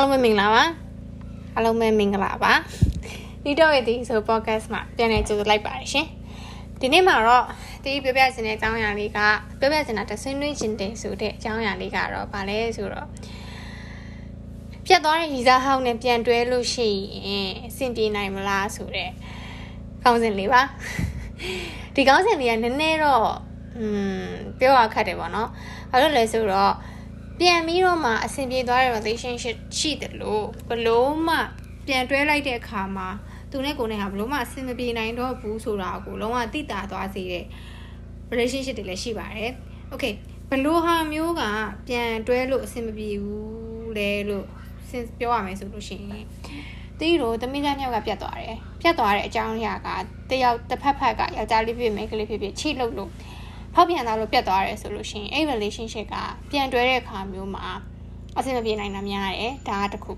အားလုံးပဲမင်္ဂလာပါအားလုံးပဲမင်္ဂလာပါဒီတော့ရဲ့ဒီဆို podcast မှာပြန်လည်ကြိုဆိုလိုက်ပါတယ်ရှင်ဒီနေ့မှာတော့ဒီပြောပြချင်တဲ့အကြောင်းအရာလေးကပြောပြချင်တာတဆွေးနွေးချင်တယ်ဆိုတဲ့အကြောင်းအရာလေးကတော့ဗာလဲဆိုတော့ပြတ်သွားတဲ့ရီစားဟောင်းနဲ့ပြန်တွဲလို့ရှိရင်အဆင်ပြေနိုင်မလားဆိုတဲ့ကောင်းစဉ်လေးပါဒီကောင်းစဉ်လေးကနည်းနည်းတော့อืมပြောရခက်တယ်ပေါ့နော်ဘာလို့လဲဆိုတော့ ပြန်ပြီးတော့မှအဆင်ပြေသွားတဲ့ relationship ရှိတယ်လို့ဘလို့မှပြန်တွဲလိုက်တဲ့အခါမှာသူနဲ့ကိုယ်နဲ့ဟာဘလို့မှအဆင်မပြေနိုင်တော့ဘူးဆိုတာကိုလုံးဝသိတာသွားစေတဲ့ relationship တွေလည်းရှိပါတယ်။ Okay ဘလို့ဟာမျိုးကပြန်တွဲလို့အဆင်မပြေဘူးလဲလို့စဉ်ပြောရမယ်ဆိုလို့ရှိရင်တီးတော့သမီးသားမြောက်ကပြတ်သွားတယ်။ပြတ်သွားတဲ့အကြောင်းအရာကတယောက်တစ်ဖက်ဖက်ကယောက်ျားလေးဖြစ်မိန်းကလေးဖြစ်ဖြစ်ချိလို့လို့ ဖောက်ပြန်သွားလို့ပြတ်သွားတယ်ဆိုလို့ရှိရင်အဲ့ relationship ကပြန်တွဲတဲ့အခါမျိုးမှာအဆင်မပြေနိုင်တာများတယ်ဒါကတစ်ခု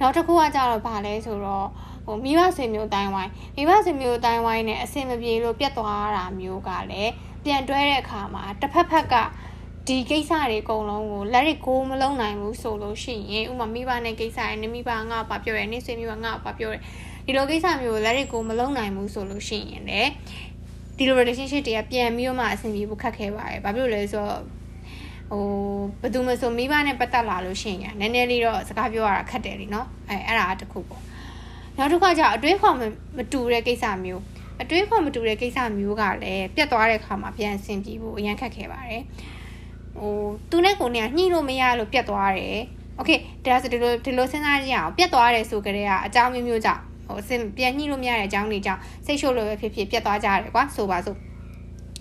နောက်တစ်ခုကကြတော့ဗာလဲဆိုတော့ဟိုမိဘဆွေမျိုးတိုင်းဝိုင်းမိဘဆွေမျိုးတိုင်းဝိုင်းနဲ့အဆင်မပြေလို့ပြတ်သွားတာမျိုးကလည်းပြန်တွဲတဲ့အခါမှာတစ်ဖက်ဖက်ကဒီကိစ္စတွေအကုန်လုံးကိုလက်ရကိုမလုံးနိုင်ဘူးဆိုလို့ရှိရင်ဥမာမိဘနဲ့ကိစ္စရယ်နေမိဘငါ့ဘာပြောရဲနေဆွေမျိုးကငါ့ဘာပြောရဲဒီလိုကိစ္စမျိုးကိုလက်ရကိုမလုံးနိုင်ဘူးဆိုလို့ရှိရင်လည်း ဒီလို relationship တွေကပြန်ပြီးတော့မှအဆင်ပြေဖို့ခက်ခဲပါတယ်။ဘာဖြစ်လို့လဲဆိုတော့ဟိုဘယ်သူမှဆိုမိဘနဲ့ပတ်သက်လာလို့ရှိရင်နည်းနည်းလေးတော့စကားပြောရတာခက်တယ်လीเนาะအဲအဲ့ဒါတခုပေါ့နောက်တစ်ခါကျအတွေးခေါ်မတူတဲ့ကိစ္စမျိုးအတွေးခေါ်မတူတဲ့ကိစ္စမျိုးကလည်းပြတ်သွားတဲ့ခါမှာပြန်ဆင်ပြေဖို့အရင်ခက်ခဲပါတယ်ဟိုသူနဲ့ကိုနဲ့ညှိလို့မရလို့ပြတ်သွားတယ်โอเคဒါဆိုဒီလိုဒီလိုစဉ်းစားကြည့်အောင်ပြတ်သွားတယ်ဆိုကြတဲ့ကအကြောင်းမျိုးမျိုးကြောင့် ဟိုအစင်ပြန်ညှိလို့မရတဲ့အကြောင်းတွေကြောင့်စိတ်ရှုပ်လို့ပဲဖြစ်ဖြစ်ပြတ်သွားကြတယ်ကွာဆိုပါစို့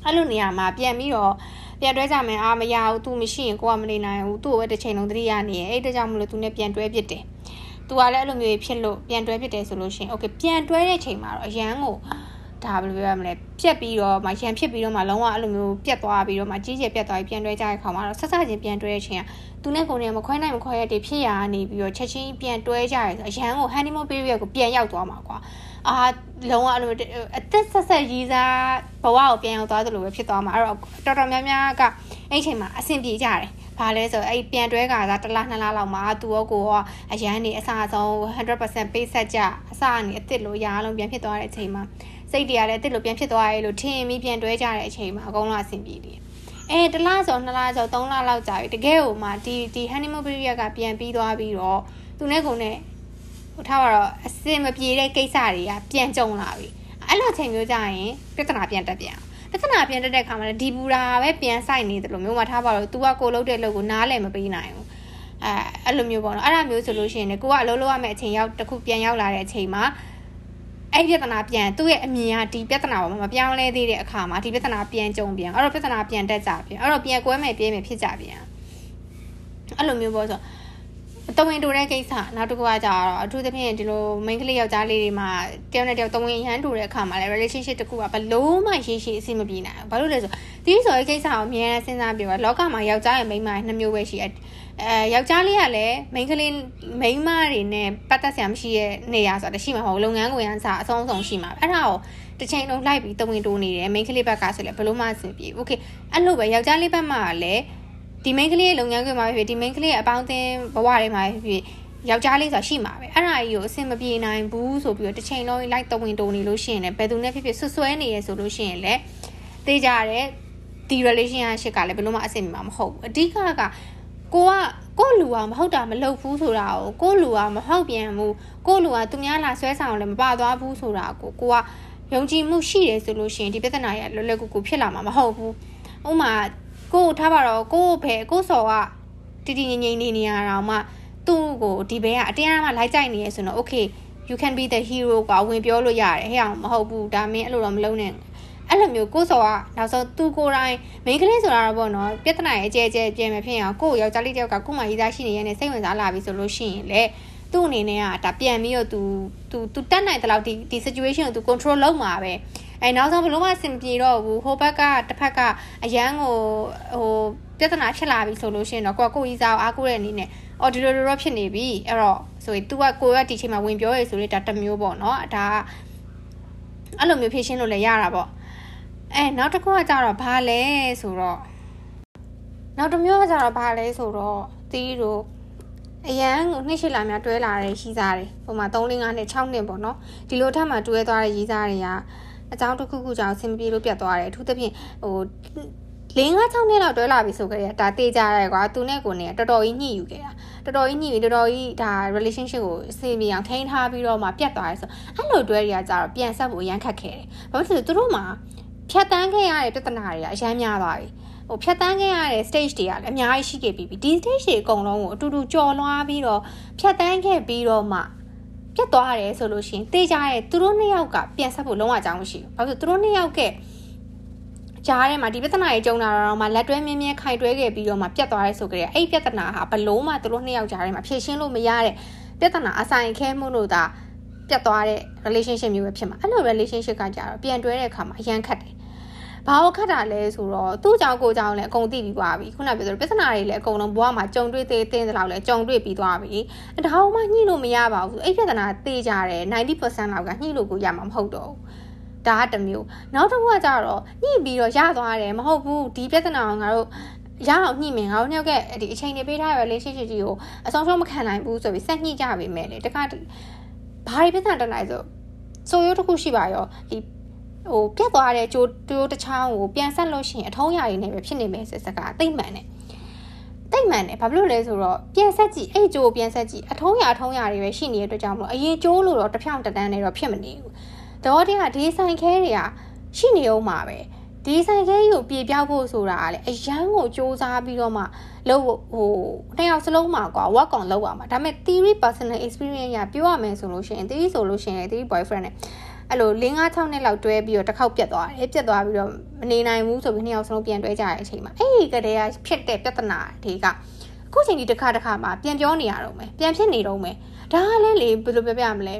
အဲ့လိုနေရာမှာပြန်ပြီးတော့ပြန်တွဲကြမယ်အာမရဘူး तू မရှိရင်ကိုကမနေနိုင်ဘူးသူ့ကိုပဲတစ်ချိန်လုံးသတိရနေရင်အဲ့တကြောင့်မလို့ तू နဲ့ပြန်တွဲပြစ်တယ်။ तू ကလည်းအဲ့လိုမျိုးဖြစ်လို့ပြန်တွဲပြစ်တယ်ဆိုလို့ရှိရင် okay ပြန်တွဲတဲ့ချိန်မှာတော့အရန်ကို ဒါဘယ်လိုပြောရမလဲပြက်ပြီးတော့မှရန်ဖြစ်ပြီးတော့မှလုံးဝအဲ့လိုမျိုးပြက်သွားပြီးတော့မှကြီးကျယ်ပြက်သွားပြီးပြန်တွဲကြတဲ့ခါမှာတော့ဆက်ဆက်ချင်းပြန်တွဲတဲ့ချိန်ကသူနဲ့ကိုယ်နဲ့မခွဲနိုင်မခွဲရတဲ့ဖြစ်ရာနေပြီးတော့ချက်ချင်းပြန်တွဲကြရဲဆိုအရန်ကို honeymoon period ကိုပြန်ရောက်သွားမှာကွာအာလုံးဝအဲ့လိုအသက်ဆက်ဆက်ရည်စားဘဝကိုပြန်ရောက်သွားသလိုပဲဖြစ်သွားမှာအဲ့တော့တော်တော်များများကအဲ့ချိန်မှာအဆင်ပြေကြတယ်ဘာလဲဆိုအဲ့ပြန်တွဲကစားတစ်လားနှစ်လားလောက်မှာသူရောကိုရောအရန်နေအစားဆုံး100%ပေးဆက်ကြအစားနေအစ်စ်လိုရာလုံးပြန်ဖြစ်သွားတဲ့အချိန်မှာ စိတ်တရားလည်းအစ်စ်လိုပြန်ဖြစ်သွားရဲလို့ထင်ပြီးပြန်တွဲကြတဲ့အချိန်မှာအကုန်လုံးအဆင်ပြေတယ်အဲတလားဆိုနှစ်လားဆိုသုံးလားလောက်ကြာပြီတကယ်ကိုမှဒီဒီ honeymoon period ကပြန်ပြီးသွားပြီးတော့သူနဲ့ကုန်နဲ့ဟိုထားတော့အစင်မပြေတဲ့ကိစ္စတွေကပြန်ကြုံလာပြီအဲ့လိုချိန်မျိုးကြရင်ပြဿနာပြန်တက်ပြန်ပြဿနာပြန်တက်တဲ့ခါမှာလည်းဒီဘူရာပဲပြန်ဆိုင်နေတယ်လို့မျိုးမှထားပါတော့ तू ကကိုလုံးတဲ့လုပ်ကိုနားလည်မပေးနိုင်ဘူးအဲအဲ့လိုမျိုးပေါ့နော်အဲ့ဒါမျိုးဆိုလို့ရှိရင်ကိုကအလုံးလုံးရမယ့်အချိန်ရောက်တစ်ခုပြန်ရောက်လာတဲ့အချိန်မှာ အဲ့ပြဿနာပြန်သူ့ရဲ့အမြင်ကဒီပြဿနာပေါ်မှာမပြောင်းလဲသေးတဲ့အခါမှာဒီပြဿနာပြန်ကြုံပြန်အဲ့တော့ပြဿနာပြန်တက်ကြပြန်အဲ့တော့ပြန်ကွဲမယ်ပြဲမယ်ဖြစ်ကြပြန်အဲ့လိုမျိုးပေါ့ဆိုတ ဝင်းတူတဲ့ကိစ္စနောက်တစ်ခုကကြတော့အထူးသဖြင့်ဒီလို main ကလေးယောက်ျားလေးတွေမှာတယောက်နဲ့တယောက်တဝင်းရမ်းတူတဲ့အခါမှာလည်း relationship တစ်ခုကဘလို့မှရေးရှိအဆင်မပြေနိုင်ဘူးဘာလို့လဲဆိုဒီဆိုရဲ့ကိစ္စကိုအများနဲ့စဉ်းစားပြီးတော့လောကမှာယောက်ျားရဲ့ main မှာနှစ်မျိုးပဲရှိတယ်အဲယောက်ျားလေးကလည်း main ကလေး main မတွေနဲ့ပတ်သက်ဆရာမရှိတဲ့နေရာဆိုတာရှိမှာမဟုတ်လုပ်ငန်းကိုရန်စာအဆုံးအဆုံးရှိမှာအဲ့ဒါကိုတစ်ချိန်လုံးလိုက်ပြီးတဝင်းတိုးနေတယ် main ကလေးဘက်ကဆိုလည်းဘလို့မှအဆင်ပြေ okay အဲ့လိုပဲယောက်ျားလေးဘက်မှာလည်း ဒီ main ကလေးရဲ့လုပ်ငန်းခွင်မှာဖြစ်ဒီ main ကလေးရဲ့အပေါင်းအသင်းဘဝတွေမှာဖြစ်ယောက်ျားလေးဆိုတာရှိမှာပဲအဲ့ဒါကြီးကိုအဆင်မပြေနိုင်ဘူးဆိုပြီးတော့တစ်ချိန်လုံးလိုက်တဝင်းတုံနေလို့ရှိရင်လည်းဘယ်သူနဲ့ဖြစ်ဖြစ်ဆွဆွဲနေရဆိုလို့ရှိရင်လည်းသိကြတဲ့ဒီ relationship ကလည်းဘယ်လို့မှအဆင်ပြေမှာမဟုတ်ဘူးအဓိကကကိုကကိုလူကမဟုတ်တာမလုပ်ဘူးဆိုတာကိုကိုလူကမဟုတ်ပြန်ဘူးကိုလူကသူများလာဆွဲဆောင်လည်းမပါသွားဘူးဆိုတာကိုကိုကယုံကြည်မှုရှိတယ်ဆိုလို့ရှိရင်ဒီပြဿနာရလွယ်လွယ်ကူကူဖြစ်လာမှာမဟုတ်ဘူးဥမာ ကိုထားပါတော့ကိုဖယ်ကိုစော်ကတည်တည်ငြိမ်ငြိမ်နေနေရတာမှသူ့ကိုဒီဘဲကအတင်းအမှလိုက်ကြိုက်နေရဆိုတော့ okay you can be the hero ကဝင်ပြောလို့ရတယ်ဟဲ့အောင်မဟုတ်ဘူးဒါမင်းအဲ့လိုတော့မလုပ်နဲ့အဲ့လိုမျိုးကိုစော်ကနောက်ဆုံးသူကိုယ်တိုင်မိန်းကလေးဆိုတာတော့ပေါ့နော်ပြဿနာရဲ့အကျဲကျဲပြင်မဖြစ်အောင်ကိုယောက်ျားလေးတယောက်ကကိုမှရေးသားရှိနေရတဲ့စိတ်ဝင်စားလာပြီဆိုလို့ရှိရင်လေသူ့အနေနဲ့ကဒါပြန်ပြီးတော့ तू तू तू တက်နိုင်တဲ့လောက်ဒီဒီ situation ကို तू control လုပ်မှာပဲ အဲနောက်ဆုံးဘလို့မှအဆင်ပြေတော့ဘူးဟိုဘက်ကတစ်ဖက်ကအရန်ကိုဟိုပြဿနာဖြစ်လာပြီဆိုလို့ရှိရင်တော့ကိုကကိုကြီးစားအားကိုးတဲ့အနေနဲ့အော်ဒီလိုလိုတော့ဖြစ်နေပြီအဲ့တော့ဆိုရင် तू ကကိုကဒီချိန်မှာဝင်ပြောရဲဆိုလေဒါတစ်မျိုးပေါ့နော်ဒါအဲ့လိုမျိုးဖြည့်ရှင်းလို့လည်းရတာပေါ့အဲနောက်တစ်ခုကကြတော့ဘာလဲဆိုတော့နောက်တစ်မျိုးကကြတော့ဘာလဲဆိုတော့တီးတို့အရန်ကိုနှစ်ရှိလာများတွဲလာတဲ့ရီးစားတွေဟိုမှာ3 5နဲ့6နှစ်ပေါ့နော်ဒီလိုထပ်မှတွဲသွားတဲ့ရီးစားတွေက အကြောင်းတစ်ခုခုကြောင့်ဆင်ပြေလို့ပြတ်သွားတယ်အထူးသဖြင့်ဟို၄၅6နှစ်လောက်တွဲလာပြီဆိုကြတဲ့ဒါတေးကြရဲကွာသူနဲ့ကိုနေတော်တော်ကြီးညှိယူခဲ့တာတော်တော်ကြီးညှိပြီးတော်တော်ကြီးဒါ relationship ကိုအစီအပြေအောင်ထိန်းထားပြီးတော့မှပြတ်သွားရဲဆိုအဲ့လိုတွဲတွေကကြတော့ပြန်ဆက်ဖို့ရမ်းခက်ခဲ့တယ်ဘာဖြစ်လို့သူတို့မှာဖြတ်တန်းခဲ့ရတဲ့ပြဿနာတွေကအများများသွားပြီဟိုဖြတ်တန်းခဲ့ရတဲ့ stage တွေကလည်းအများကြီးရှိခဲ့ပြီးပြီဒီ stage တွေအကုန်လုံးကိုအတူတူကြော်လွှားပြီးတော့ဖြတ်တန်းခဲ့ပြီးတော့မှ ပြတ်သွားတယ်ဆိုလို့ရှိရင်တေးကြရဲသူတို့နှစ်ယောက်ကပြန်ဆက်ဖို့လုံးဝအကြောင်းမရှိဘူးဘာလို့သူတို့နှစ်ယောက်ကကြားထဲမှာဒီပြဿနာကြီးကြုံလာတော့မှလက်တွဲမြင်းမြဲခိုင်တွဲခဲ့ပြီးတော့မှပြတ်သွားရဲဆိုကြတဲ့အဲ့ပြဿနာဟာဘလို့မှသူတို့နှစ်ယောက်ကြားထဲမှာဖြေရှင်းလို့မရတဲ့ပြဿနာအဆိုင်ခဲမှုလို့သာပြတ်သွားတဲ့ relationship မျိုးပဲဖြစ်မှာအဲ့လို relationship ကကြတော့ပြန်တွဲတဲ့အခါမှာအရန်ခက်တယ် ဘာလို့ခတ်တာလဲဆိုတော့သူ့ကြောင့်ကိုကြောင့်လည်းအကုန်သိပြီးသွားပြီခုနပြောသလိုပြဿနာတွေလည်းအကုန်လုံးဘဝမှာကြုံတွေ့သေးသေးတဲ့လောက်လည်းကြုံတွေ့ပြီးသွားပြီဒါမှညှိလို့မရပါဘူးအဲ့ပြဿနာသိကြတယ်90%လောက်ကညှိလို့ကိုရမှာမဟုတ်တော့ဘူးဒါကတစ်မျိုးနောက်တစ်ခုကကြတော့ညှိပြီးတော့ရသွားတယ်မဟုတ်ဘူးဒီပြဿနာကိုငါတို့ရအောင်ညှိမယ်ငါတို့ညောက်ကဒီအချိန်တွေပေးထားရ relationship ကြီးကိုအဆုံးရှုံးမခံနိုင်ဘူးဆိုပြီးဆက်ညှိကြပြီမဲ့လေတခါဘာတွေပြဿနာတက်လိုက်ဆိုဆိုရိုးတစ်ခုရှိပါရောဒီ ဟိုပြတ်သွားတဲ့ကြိုးတိုးတစ်ချောင်းကိုပြန်ဆက်လို့ရှိရင်အထုံးရည်နေပဲဖြစ်နေမယ်ဆိုစကားသိမ့်မှန်တယ်တိတ်မှန်တယ်ဘာဖြစ်လို့လဲဆိုတော့ပြန်ဆက်ကြည့်အဲ့ကြိုးပြန်ဆက်ကြည့်အထုံးရအထုံးရတွေပဲရှိနေတဲ့အတွက်ကြောင့်မလို့အရင်ကြိုးလို့တော့တစ်ဖြောင်းတန်းနေတော့ဖြစ်မနေဘူးတော့တည်းကဒီဆိုင်ခဲတွေကရှိနေအောင်မှာပဲဒီဆိုင်ခဲကြီးကိုပြေပြောက်ဖို့ဆိုတာကလည်းအရန်ကိုစူးစမ်းပြီးတော့မှလို့ဟိုနှစ်ယောက်စလုံးမှာကွာ work on လုပ်ရမှာဒါပေမဲ့ theory personal experience ရပြောရမယ်ဆိုလို့ရှိရင် theory ဆိုလို့ရှိရင် theory boyfriend နဲ့ အဲ့လို၄၅6နှစ်လောက်တွဲပြီးတော့တစ်ခေါက်ပြတ်သွားတယ်ပြတ်သွားပြီးတော့မနေနိုင်ဘူးဆိုပြီးနှစ်ယောက်စလုံးပြန်တွဲကြတဲ့အချိန်မှာအဲ့ဒီကတည်းကဖြစ်တဲ့ပြဿနာတွေကအခုချိန်ဒီတစ်ခါတစ်ခါမှာပြန်ပြောနေရတော့မယ်ပြန်ဖြစ်နေတော့မယ်ဒါကလည်းလေဘယ်လိုပြောပြမလဲ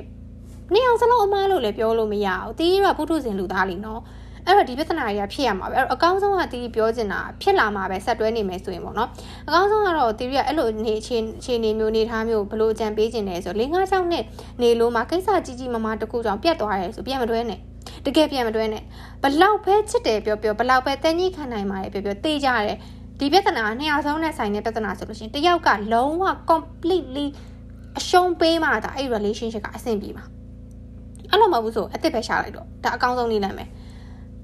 နှစ်ယောက်စလုံးအမားလို့လည်းပြောလို့မရဘူးတီးရပုထုဇဉ်လူသားလीနော် အဲ့တော့ဒီပြဿနာတွေကဖြစ်ရမှာပဲအဲ့တော့အကောင်းဆုံးကတီးပြောချင်တာဖြစ်လာမှာပဲဆက်တွဲနေမယ်ဆိုရင်ပေါ့နော်အကောင်းဆုံးကတော့တီးရအဲ့လိုနေအခြေအခြေအနေမျိုးနေထားမျိုးဘလို့ကြံပေးခြင်းလဲဆို၄၅၆နှစ်နေလို့မှာကိစ္စကြီးကြီးမားမားတစ်ခုကြောင့်ပြတ်သွားရဲဆိုပြန်မတွဲနဲ့တကယ်ပြန်မတွဲနဲ့ဘလောက်ပဲချစ်တယ်ပြောပြောဘလောက်ပဲတန်ကြီးခံနိုင်ပါတယ်ပြောပြောတေးကြတယ်ဒီပြဿနာနှစ်ယောက်ဆုံးနဲ့ဆိုင်တဲ့ပြဿနာဆိုလို့ရှိရင်တယောက်ကလုံးဝ completely အရှုံးပေးမှဒါအဲ့ relationship ကအဆင်ပြေမှာအဲ့လိုမဟုတ်ဘူးဆိုအစ်စ်ပဲရှာလိုက်တော့ဒါအကောင်းဆုံးနည်းလမ်းပဲ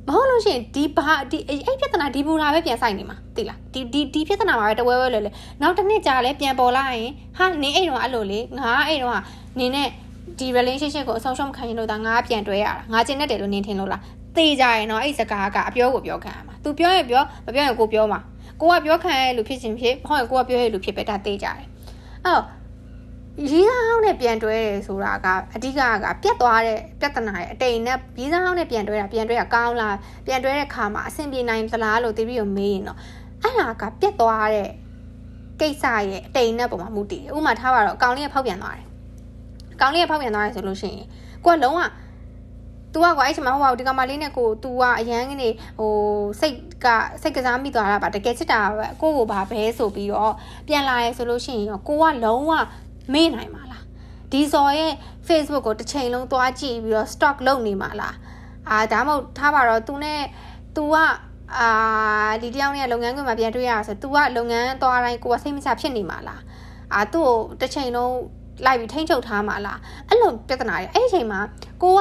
မဟုတ်လို့ရှိရင်ဒီဘာဒီအဲ့ပြဿနာဒီဘူရာပဲပြန်ဆိုင်နေမှာသိလားဒီဒီဒီပြဿနာမှာပဲတဝဲဝဲလဲလဲနောက်တစ်နှစ်ကြာလဲပြန်ပေါ်လာရင်ဟာနင်းအဲ့တော့အဲ့လိုလေငါအဲ့တော့နင်းနဲ့ဒီ relationship ကိုအဆုံးရှုံးခံရင်လို့ဒါငါပြန်တွဲရတာငါကျင်တတ်တယ်လို့နင်းထင်လို့လားသေကြရင်တော့အဲ့စကားကအပြောကိုပြောခံရမှာ तू ပြောရင်ပြောမပြောရင်ကိုပြောမှာကိုကပြောခံရလို့ဖြစ်ချင်းဖြစ်ဟုတ်ရင်ကိုကပြောရလို့ဖြစ်ပဲဒါသေကြတယ်အဲ့တော့ ရေးစားဟောင်းနဲ့ပြန်တွဲတယ်ဆိုတာကအဓိကကပြတ်သွားတဲ့ပြဿနာရဲ့အတိမ်နဲ့ရေးစားဟောင်းနဲ့ပြန်တွဲတာပြန်တွဲတာကောင်းလားပြန်တွဲတဲ့ခါမှာအဆင်ပြေနိုင်သလားလို့သိပြီးတော့မေးရင်တော့အဲ့ဒါကပြတ်သွားတဲ့ကိစ္စရဲ့အတိမ်နဲ့ပုံမှာမူတည်တယ်ဥပမာထားပါတော့အကောင်လေးကဖောက်ပြန်သွားတယ်အကောင်လေးကဖောက်ပြန်သွားတယ်ဆိုလို့ရှိရင်ကိုကလုံးဝ तू ကကွာအဲ့ချိန်မှာဟိုပါဒီကောင်မလေးနဲ့ကို तू ကအရန်ကနေဟိုစိတ်ကစိတ်ကစားမိသွားတာပါတကယ်ချစ်တာပဲကိုကိုဘာပဲဆိုပြီးတော့ပြန်လာရဲဆိုလို့ရှိရင်ရောကိုကလုံးဝ မေ့နိုင်မှာလားဒီဇော်ရဲ့ Facebook ကိုတစ်ချိန်လုံးသွားကြည့်ပြီးတော့ stock လုပ်နေမှာလားအာဒါမှမဟုတ်ထားပါတော့ तू နဲ့ तू ကအာဒီတယောက်နဲ့လုပ်ငန်းခွင်မှာပြန်တွေ့ရတာဆို तू ကလုပ်ငန်းသွားတိုင်းကိုကစိတ်မချဖြစ်နေမှာလားအာသူ့ကိုတစ်ချိန်လုံးလိုက်ပြီးထိန်းချုပ်ထားမှာလားအဲ့လိုပြဿနာတွေအဲ့ဒီချိန်မှာကိုက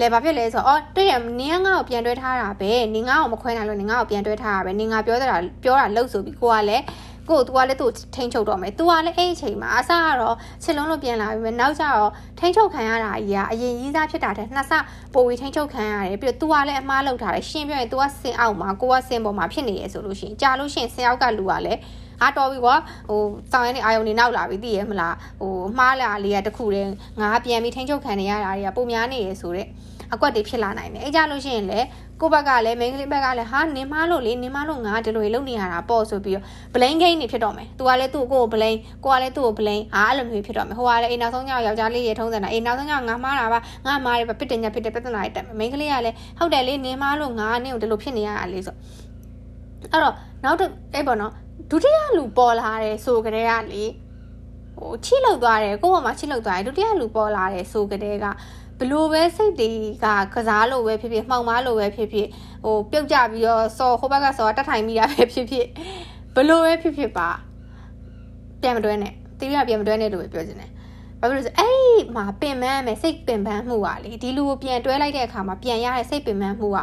လဲဘာဖြစ်လဲဆိုတော့အော်တွေ့ရနင်းငါ့ကိုပြန်တွဲထားတာပဲနင်းငါ့ကိုမခွဲနိုင်လို့နင်းငါ့ကိုပြန်တွဲထားတာပဲနင်းငါပြောတာပြောတာလှုပ်ဆိုပြီးကိုကလည်း ကို့သူကလည်းသူ့ထိန်းချုပ်တော့မယ်သူကလည်းအဲ့အချိန်မှာအစကတော့ချစ်လုံးလို့ပြန်လာပြီးမယ်နောက်ကျတော့ထိန်းချုပ်ခံရတာကြီးကအရင်ကြီးစားဖြစ်တာတဲ့နှစ်ဆပိုပြီးထိန်းချုပ်ခံရတယ်ပြီးတော့သူကလည်းအမားလောက်ထားတယ်ရှင်ပြောရင်သူကဆင်အောက်မှာကိုကဆင်ပေါ်မှာဖြစ်နေရဆိုလို့ရှိရင်ကြာလို့ရှိရင်ဆင်အောက်ကလူကလည်းအာတော်ပြီကွာဟိုတောင်ရင်းနဲ့အာယုံနေနောက်လာပြီသိရမလားဟိုမှားလာလေးကတခုတည်းငါပြန်ပြီးထိန်းချုပ်ခံနေရတာတွေကပုံများနေရဆိုတော့ အကွက်တွေဖြစ်လာနိုင်တယ်အဲကြလို့ရှိရင်လည်းကိုဘက်ကလည်းမိန်းကလေးဘက်ကလည်းဟာနင်မလို့လေနင်မလို့ငါဒီလိုလုပ်နေရတာပေါ့ဆိုပြီးတော့ blame game တွေဖြစ်တော့မယ်။ तू ကလည်းသူ့ကိုကို blame ကိုကလည်းသူ့ကို blame ဟာအဲ့လိုမျိုးဖြစ်တော့မယ်။ဟိုကလည်းအိမ်နောက်ဆုံးကြောင်ယောက်ျားလေးရေထုံးစံတာအိမ်နောက်ဆုံးကြောင်ငါမှားတာပါငါမှားတယ်ပြစ်တင်ညဖြစ်တဲ့ပြဿနာတွေတက်မယ်။မိန်းကလေးကလည်းဟုတ်တယ်လေနင်မလို့ငါနင့်ကိုဒီလိုဖြစ်နေရတာလေဆိုအဲ့တော့နောက်တစ်အဲ့ပေါ့နော်ဒုတိယလူပေါ်လာတယ်ဆိုကြတဲ့ကလေဟိုချိလောက်သွားတယ်ကိုယ့်ဘက်မှာချိလောက်သွားတယ်ဒုတိယလူပေါ်လာတယ်ဆိုကြတဲ့က ဘလို့ပဲစိတ်တွေကကစားလို့ပဲဖြစ်ဖြစ်မှောင်မားလို့ပဲဖြစ်ဖြစ်ဟိုပြုတ်ကြပြီးတော့စော်ဟိုဘက်ကစော်တက်ထိုင်မိတာပဲဖြစ်ဖြစ်ဘလို့ပဲဖြစ်ဖြစ်ပါပြန်မတွဲနဲ့တီရီကပြန်မတွဲနဲ့လို့ပဲပြောချင်တယ်ဘာဖြစ်လို့လဲအဲ့မှာပင်ပန်းမယ်စိတ်ပင်ပန်းမှုပါလေဒီလူကိုပြန်တွဲလိုက်တဲ့အခါမှာပြန်ရတဲ့စိတ်ပင်ပန်းမှုက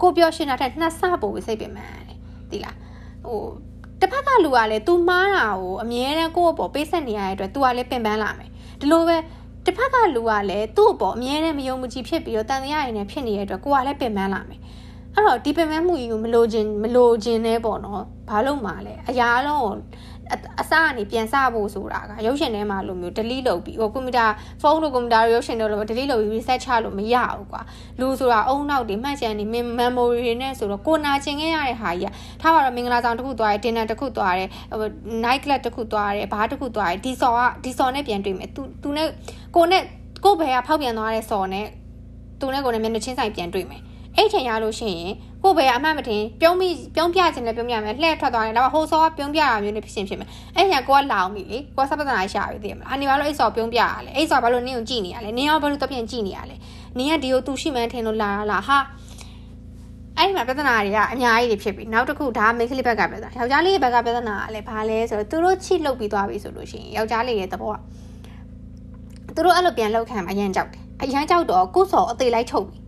ကိုပြောရှင်တာထက်နှစ်ဆပိုပြီးစိတ်ပင်ပန်းတယ်ဒီလားဟိုတစ်ဖက်ကလူကလည်း तू မားတာကိုအမြဲတမ်းကိုယ့်အပေါ်ပေးဆက်နေရတဲ့အတွက် तू ကလည်းပင်ပန်းလာမယ်ဒီလိုပဲ တစ်ဖက်ကလူကလည်းသူ့အပေါ်အမြဲတမ်းမယုံမကြည်ဖြစ်ပြီးတော့တန်တရားရည်နဲ့ဖြစ်နေတဲ့အတွက်ကိုကလည်းပင်ပန်းလာမယ်အဲ့တော့ဒီပင်ပန်းမှုကြီးကိုမလိုချင်မလိုချင်နေပေါ့နော်ဘာလို့မှလဲအရာလုံး အစကနေပြန်စဖို့ဆိုတာကရုပ်ရှင်ထဲမှာလိုမျိုး delete လုပ်ပြီးဟိုကွန်ပျူတာဖုန်းတို့ကွန်ပျူတာရုပ်ရှင်တို့လို delete လုပ်ပြီး reset ချလို့မရဘူးကွာလူဆိုတာအုံနောက်တွေမှတ်ချင်နေ memory တွေနဲ့ဆိုတော့ကိုနာကျင်ခဲ့ရတဲ့ဟာကြီးကထားပါတော့မင်္ဂလာဆောင်တစ်ခုသွားတယ် dinner တစ်ခုသွားတယ် night club တစ်ခုသွားတယ်ဘားတစ်ခုသွားတယ်ဒီစော်ကဒီစော်နဲ့ပြန်တွေ့မယ်သူသူနဲ့ကိုနဲ့ကိုဘယ်ကဖောက်ပြန်သွားတဲ့စော်နဲ့သူနဲ့ကိုနဲ့မျက်နှာချင်းဆိုင်ပြန်တွေ့မယ် အဲ့ချိန်ရလို့ရှိရင်ကိုပဲအမှတ်မတင်ပြုံးပြီးပြုံးပြခြင်းနဲ့ပြုံးပြမယ်လှည့်ထွက်သွားတယ်ဒါပေမဲ့ဟိုဆောကပြုံးပြတာမျိုးနဲ့ဖြစ်ရှင်ဖြစ်မယ်အဲ့ညာကိုကလောင်ပြီလေကိုကစပဒနာရှာပြီသိရမလားအနေဘာလို့အဲ့ဆောပြုံးပြရလဲအဲ့ဆောဘာလို့နင်းကိုကြည့်နေရလဲနင်းရောဘာလို့တပြင်းကြည့်နေရလဲနင်းကဒီကိုသူရှိမှန်းထင်လို့လာလာဟာအဲ့ဒီမှာပြဿနာတွေကအများကြီးတွေဖြစ်ပြီနောက်တစ်ခုဒါမိန်းကလေးဘက်ကပြဿနာယောက်ျားလေးဘက်ကပြဿနာကလည်းဘာလဲဆိုတော့သူတို့ချိလုတ်ပြီးသွားပြီဆိုလို့ရှိရင်ယောက်ျားလေးရဲ့သဘောကသူတို့အဲ့လိုပြန်လောက်ခံအရန်ကြောက်တယ်အရန်ကြောက်တော့ကို့စော်အသေးလိုက်ထုတ်ပြီ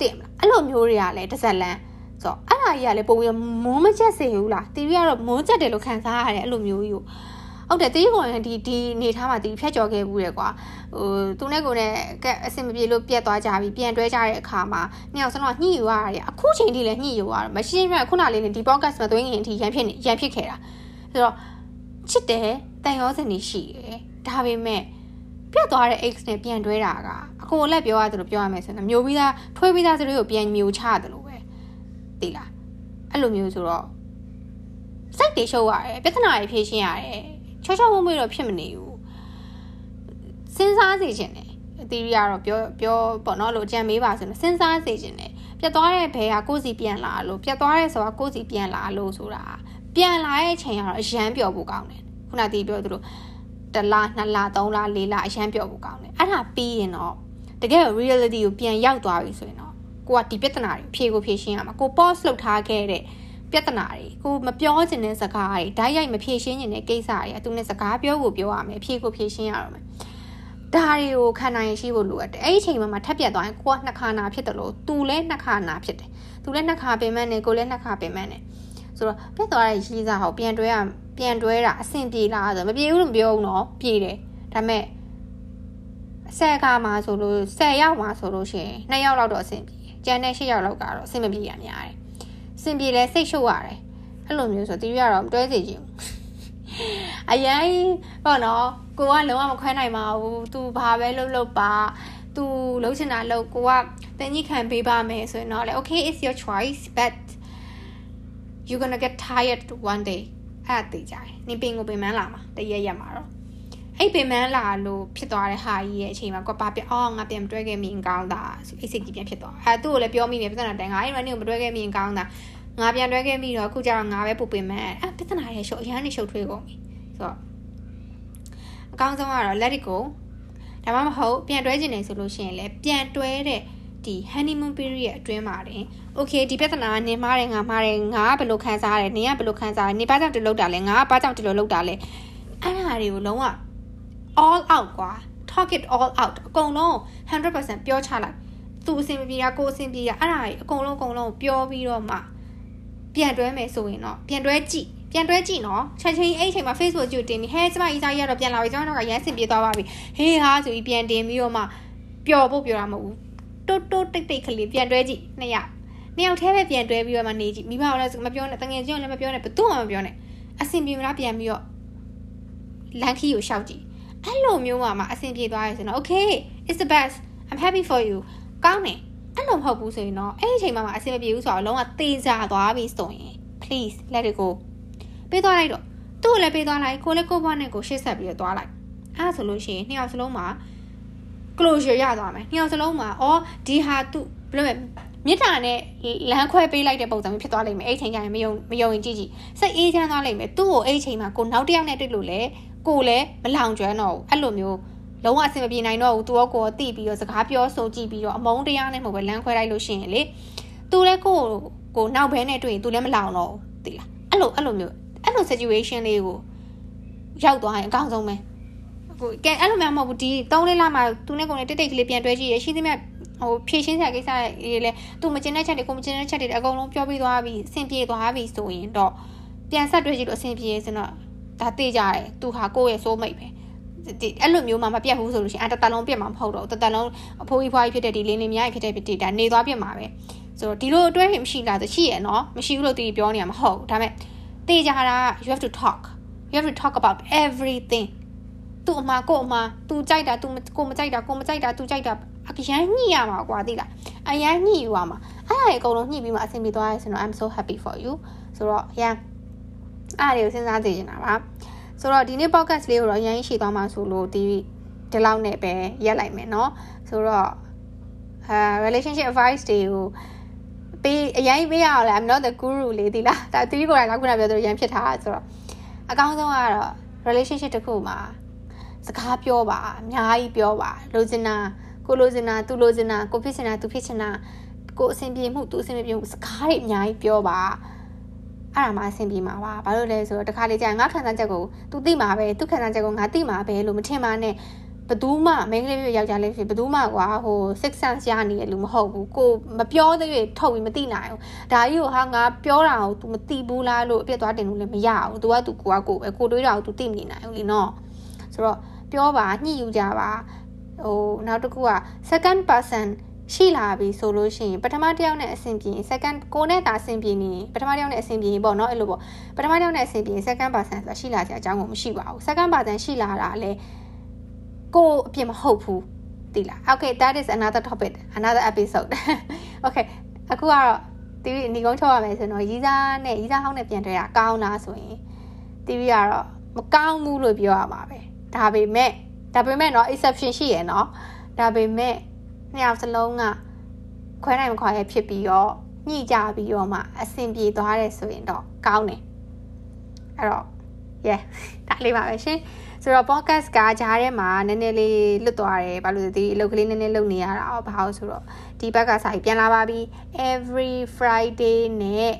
သိရမလားအဲ့လိုမျိုးတွေကလည်းတစ်ဆက်လန်းဆိုတော့အဲ့ဒါကြီးကလည်းပုံပြီးမုန်းမချက်စေဘူးလားတီရီကတော့မုန်းချက်တယ်လို့ခံစားရတယ်အဲ့လိုမျိုးကြီးကိုဟုတ်တယ်တီရီကဒီဒီနေထားမှာတီရီဖြတ်ကျော်ခဲ့ဘူးတယ်ကွာဟိုသူနဲ့ကိုနဲ့အဆင်မပြေလို့ပြက်သွားကြပြီပြန်တွဲကြတဲ့အခါမှာနှစ်ယောက်စလုံးကညှိယူရတယ်အခုချိန်ထိလည်းညှိယူရတယ်မရှင်းရခုနလေးနဲ့ဒီ podcast မှာသွင်းရင်အထိရန်ဖြစ်နေရန်ဖြစ်ခဲ့တာဆိုတော့ချစ်တယ်တန်ရောစင်နေရှိတယ်ဒါပေမဲ့ ပြတ်သွားတဲ့ X နဲ့ပြန်တွဲတာကအကိုလက်ပြောရတယ်လို့ပြောရမယ်ဆိုရင်မျိုးပြီးသားထွေးပြီးသားစတွေးကိုပြန်မျိုးချရတယ်လို့ပဲသိလားအဲ့လိုမျိုးဆိုတော့စိတ်တွေရှုပ်ရတယ်ပြဿနာတွေဖြေရှင်းရတယ်ချောချောမွေ့မွေ့တော့ဖြစ်မနေဘူးစဉ်းစားစေချင်တယ်အသီးရီကတော့ပြောပြောပေါ့နော်လို့ကြံမေးပါဆိုတော့စဉ်းစားစေချင်တယ်ပြတ်သွားတဲ့ဘဲကကိုယ်စီပြန်လာလို့ပြတ်သွားတဲ့ဆိုတာကိုယ်စီပြန်လာလို့ဆိုတာပြန်လာတဲ့ချိန်ကတော့အရန်ပျော်ဖို့ကောင်းတယ်ခုနတီးပြောသလို တလားနှစ်လားသုံးလားလေးလားအရန်ပျော်ဖို့ကောင်းတယ်အဲ့ဒါပြီးရင်တော့တကယ် reality ကိုပြန်ရောက်သွားပြီဆိုရင်တော့ကိုကဒီပြဿနာတွေဖြေကိုဖြေရှင်းရမှာကို pause လုပ်ထားခဲ့တဲ့ပြဿနာတွေကိုမပြောချင်တဲ့စကားတွေဓာတ်ရိုက်မဖြေရှင်းချင်တဲ့ကိစ္စတွေအတူနဲ့စကားပြောဖို့ပြောရမယ်ဖြေကိုဖြေရှင်းရတော့မယ်ဒါတွေကိုခံနိုင်ရရှိဖို့လိုအပ်တယ်အဲ့ဒီအချိန်မှာထပ်ပြတ်သွားရင်ကိုကနှစ်ခါနာဖြစ်တယ်လို့သူလည်းနှစ်ခါနာဖြစ်တယ်သူလည်းနှစ်ခါပင်မနဲ့ကိုလည်းနှစ်ခါပင်မနဲ့ဆိုတော့ပြတ်သွားတဲ့ရေးစားဟောပြန်တွဲရ ပြန်တွဲတာအဆင်ပြေလားဆိုမပြေဘူးလို့မပြောဘူးနော်ပြေတယ်ဒါပေမဲ့ဆယ်ခါမှာဆိုလို့10ယောက်မှာဆိုလို့ရှိရင်2ယောက်လောက်တော့အဆင်ပြေကျန်တဲ့8ယောက်လောက်ကတော့အဆင်မပြေရများတယ်အဆင်ပြေလဲစိတ်ရှုပ်ရတယ်အဲ့လိုမျိုးဆိုတီးရတော့မတွဲစေချင်ဘူးအရင်ပေါ့နော်ကိုကလုံးဝမခွဲနိုင်ပါဘူး။ तू ဘာပဲလုပ်လုပ်ပါ။ तू လုံးချင်တာလုပ်ကိုကတင်ကြီးခံပေးပါမယ်ဆိုရင်တော့လေ okay it's your choice but you're going to get tired one day အဲ့ဒါသိကြတယ်။နင်ပင်ကိုပင်မန်းလာမှာတရက်ရက်မှာတော့အဲ့ပင်မန်းလာလို့ဖြစ်သွားတဲ့ဟာကြီးရဲ့အချိန်မှာကွာပါပြအော်ငါပြန်မတွဲခဲ့မိရင်ကောင်းတာဆိုအိတ်စိတ်ကြီးပြန်ဖြစ်သွားအဲသူ့ကိုလည်းပြောမိတယ်ပြဿနာတန်ငါအဲ့မှာနင်ကိုမတွဲခဲ့မိရင်ကောင်းတာငါပြန်တွဲခဲ့မိတော့အခုကျတော့ငါပဲပူပင်မန်းအဲပြဿနာရဲ့ရှုပ်အရန်နေရှုပ်ထွေးကုန်ပြီဆိုတော့အကောင်းဆုံးကတော့ let it go ဒါမှမဟုတ်ပြန်တွဲခြင်းနေဆိုလို့ရှိရင်လည်းပြန်တွဲတဲ့ ဒီ honeymoon period အတွင်းမှာတင် okay ဒီပြဿနာကနင်မားတယ်ငါမားတယ်ငါကဘယ်လိုခံစားရလဲနင်ကဘယ်လိုခံစားရလဲနင်ဘာကြောင့်ဒီလိုလုပ်တာလဲငါကဘာကြောင့်ဒီလိုလုပ်တာလဲအဲ့ဒါတွေကိုလုံးဝ all out ကွာ talk it all out အကုန်လုံး100%ပြောချလိုက်သူအဆင်မပြေတာကိုအဆင်ပြေတာအဲ့ဒါကြီးအကုန်လုံးအကုန်လုံးပြောပြီးတော့မှပြန်တွဲမယ်ဆိုရင်တော့ပြန်တွဲကြည့်ပြန်တွဲကြည့်နော်ချက်ချင်းအဲ့ချိန်မှာ Facebook ကြည့်တင်ပြီးဟဲကျမအီစာကြီးကတော့ပြန်လာပြီကျွန်တော်တို့ကရမ်းစင်ပြေသွားပါပြီဟေးဟာဆိုပြီးပြန်တင်ပြီးတော့မှပျော်ဖို့ပြောတာမဟုတ်ဘူး တိုးတိုးတိတ်တိတ်ကလေးပြန်တွဲကြည့်နှစ်ယောက်နှစ်ယောက်တည်းပဲပြန်တွဲပြီးတော့မှနေကြည့်မိဘကလည်းမပြောနဲ့တငယ်ချင်းလည်းမပြောနဲ့ဘယ်သူမှမပြောနဲ့အဆင်ပြေမလားပြန်ပြီးတော့လန်ခီကိုရှောက်ကြည့်အဲ့လိုမျိုးမှအဆင်ပြေသွားရဆိုတော့ okay it's the best i'm happy for you ကောင်းတယ်အဲ့လိုမဟုတ်ဘူးဆိုရင်တော့အဲ့ဒီအချိန်မှာမှအဆင်မပြေဘူးဆိုတော့လုံးဝတေးကြသွားပြီဆိုရင် please let it go ပေးသွားလိုက်တော့သူ့ကိုလည်းပေးသွားလိုက်ကိုလည်းကိုဘွားနဲ့ကိုရှေ့ဆက်ပြီးတော့သွားလိုက်အဲ့ဒါဆိုလို့ရှိရင်နှစ်ယောက်စလုံးမှာ closure ရသွားမယ်နှစ်ယောက်စလုံးမှာအော်ဒီဟာသူဘယ်လိုလဲမြစ်တာနဲ့လမ်းခွဲပေးလိုက်တဲ့ပုံစံမျိုးဖြစ်သွားလိမ့်မယ်အဲ့ချိန်ကျရင်မယုံမယုံရင်ကြည့်ကြည့်စိတ်အေးချမ်းသွားလိမ့်မယ်သူ့ကိုအဲ့ချိန်မှာကိုနောက်တစ်ယောက်နဲ့တွေ့လို့လေကိုလည်းမလောင်ကျွမ်းတော့ဘူးအဲ့လိုမျိုးလုံးဝအဆင်မပြေနိုင်တော့ဘူးသူရောကိုယ်တိပြီးတော့စကားပြောဆိုကြည့်ပြီးတော့အမုန်းတရားနဲ့မဟုတ်ပဲလမ်းခွဲလိုက်လို့ရှိရင်လေသူလည်းကိုကိုနောက်ဘဲနဲ့တွေ့ရင်သူလည်းမလောင်တော့ဘူးသိလားအဲ့လိုအဲ့လိုမျိုးအဲ့လို situation လေးကိုရောက်သွားရင်အကောင်းဆုံးပဲ ဟိုကဲအဲ့လိုမျိုးမဟုတ်ဘူးဒီ3လေးလမှသူနဲ့ကိုယ်နဲ့တိတ်တိတ်ကလေးပြန်တွဲကြည့်ရရှိသမျှဟိုဖြည့်ရှင်းစရာကိစ္စတွေလေသူမကျင်တဲ့ချက်တွေကိုမကျင်တဲ့ချက်တွေအကုန်လုံးပြောပြီးသွားပြီအဆင်ပြေသွားပြီဆိုရင်တော့ပြန်ဆက်တွဲကြည့်လို့အဆင်ပြေဆိုတော့ဒါသိကြတယ်သူဟာကိုယ့်ရဲ့စိုးမိတ်ပဲဒီအဲ့လိုမျိုးမှမပြတ်ဘူးဆိုလို့ရှိရင်အတတလုံးပြတ်မှာမဟုတ်တော့တတလုံးအဖိုးကြီးဖွားကြီးဖြစ်တဲ့ဒီလင်းလင်းများကြီးဖြစ်တဲ့ဒီဒါနေသွားပြတ်မှာပဲဆိုတော့ဒီလိုအတွဲရင်မရှိလားဆိုရှိရနော်မရှိဘူးလို့တီပြောနေရမှာမဟုတ်ဒါပေမဲ့တေးကြတာ you have to talk you have to talk about everything သူ့အမှာကို့အမှာသူကြိုက်တာသူကိုမကြိုက်တာကိုမကြိုက်တာသူကြိုက်တာအရန်ညှိရမှာကွာသိလားအရန်ညှိယူရမှာအဲ့ဒါတွေအကုန်လုံးညှိပြီးမှအဆင်ပြေသွားရဲဆိုတော့ I'm so happy for you ဆိုတော့ရန်အဲ့ဒါတွေကိုစဉ်းစားသိနေတာပါဆိုတော့ဒီနေ့ podcast လေးကိုတော့ရန်ရှိသွားမှာဆိုလို့ဒီဒီလောက်နဲ့ပဲရက်လိုက်မယ်เนาะဆိုတော့အာ relationship advice တွေကိုပေးအရင်ပေးရအောင်လဲ I'm not the guru လေးဒီလားဒါသူကြီးကိုယ်တိုင်ကခုနပြောသလိုရန်ဖြစ်ထားဆိုတော့အကောင်းဆုံးကတော့ relationship တစ်ခုမှာ စကားပြောပါအများကြီးပြောပါလိုချင်တာကိုလိုချင်တာသူလိုချင်တာကိုဖြစ်ချင်တာသူဖြစ်ချင်တာကိုအဆင်ပြေမှုသူအဆင်မပြေမှုစကားတွေအများကြီးပြောပါအဲ့ဒါမှအဆင်ပြေမှာပါဘာလို့လဲဆိုတော့တခါလေကြာငါခံစားချက်ကို तू သိမှာပဲသူခံစားချက်ကိုငါသိမှာပဲလို့မထင်ပါနဲ့ဘသူမှမိန်းကလေးပြယောက်ျားလေးဖြစ်ဘသူမှကွာဟို six sense ရနေရလူမဟုတ်ဘူးကိုမပြောသေးရထုတ်ပြီးမသိနိုင်ဘူးဒါကြီးကိုဟာငါပြောတာကို तू မသိဘူးလားလို့အပြစ်သွားတင်လို့လည်းမရဘူး तू က तू ကိုကကိုပဲကိုတွေးတာကို तू သိမနေနိုင်ဘူးလीနော်ဆိုတော့ ပြောပါညှိယူကြပါဟိုနောက်တစ်ခုက second person ရှိလာပြီဆိုလို့ရှိရင်ပထမတစ်ယောက်နဲ့အဆင်ပြေ second ကိုနဲ့တာအဆင်ပြေနေပထမတစ်ယောက်နဲ့အဆင်ပြေပေါ့နော်အဲ့လိုပေါ့ပထမတစ်ယောက်နဲ့အဆင်ပြေ second person ဆိုတာရှိလာကြအကြောင်းကိုမရှိပါဘူး second person ရှိလာတာလည်းကိုအပြစ်မဟုတ်ဘူးသိလား okay that is another topic another episode okay အခုကတော့တီဗီညီကုန်းချောရမယ်ဆိုတော့ရီးစားနဲ့ရီးစားဟောင်းနဲ့ပြန်တွေ့တာကောင်းလားဆိုရင်တီဗီကတော့မကောင်းဘူးလို့ပြောရမှာပဲ ဒါပေမဲ့ဒါပေမဲ့เนาะ exception ရှိရယ်เนาะဒါပေမဲ့နှစ်ယောက်စလုံးကခွဲနိုင်မခွာရဖြစ်ပြီးတော့ညှိကြပြီးတော့မှအဆင်ပြေသွားတယ်ဆိုရင်တော့ကောင်းတယ်အဲ့တော့ yeah ဒါလေးပါပဲရှင်ဆိုတော့ podcast ကကြားထဲမှာနည်းနည်းလေးလွတ်သွားတယ်ဘာလို့လဲဒီအလုပ်ကလေးနည်းနည်းလုပ်နေရတာဘာလို့ဆိုတော့ဒီဘက်ကစာကြီးပြန်လာပါပြီ every friday နဲ့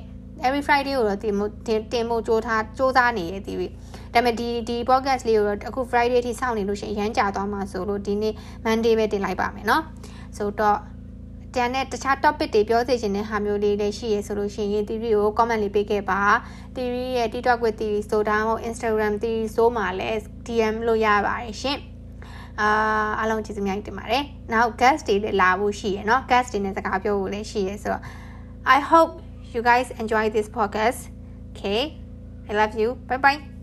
every friday ကိုတော့တင်မို့တင်မို့ကြိုးထားစူးစမ်းနေရဲ့ဒီဒါပေမဲ့ဒီဒီ podcast လေးကိုတော့အခု friday ထိစောင့်နေလို့ရှိရင်ရမ်းကြာသွားမှာဆိုလို့ဒီနေ့ monday ပဲတင်လိုက်ပါမယ်เนาะဆိုတော့တန်တဲ့တခြား topic တွေပြောသိချင်တဲ့ဟာမျိုးလေးလည်းရှိရဆိုလို့ရှိရင် TV ကို comment လေးပေးခဲ့ပါ TV ရဲ့ TikTok ကို TV ဆိုတောင်း Instagram TV ဆိုမှာလည်း DM လို့ရပါတယ်ရှင်အာအားလုံးကျေးဇူးများတင်ပါတယ်နောက် guest တွေလည်းလာဖို့ရှိရယ်เนาะ guest တွေနဲ့စကားပြောဖို့လည်းရှိရယ်ဆိုတော့ I hope you guys enjoy this podcast. Okay? I love you. Bye bye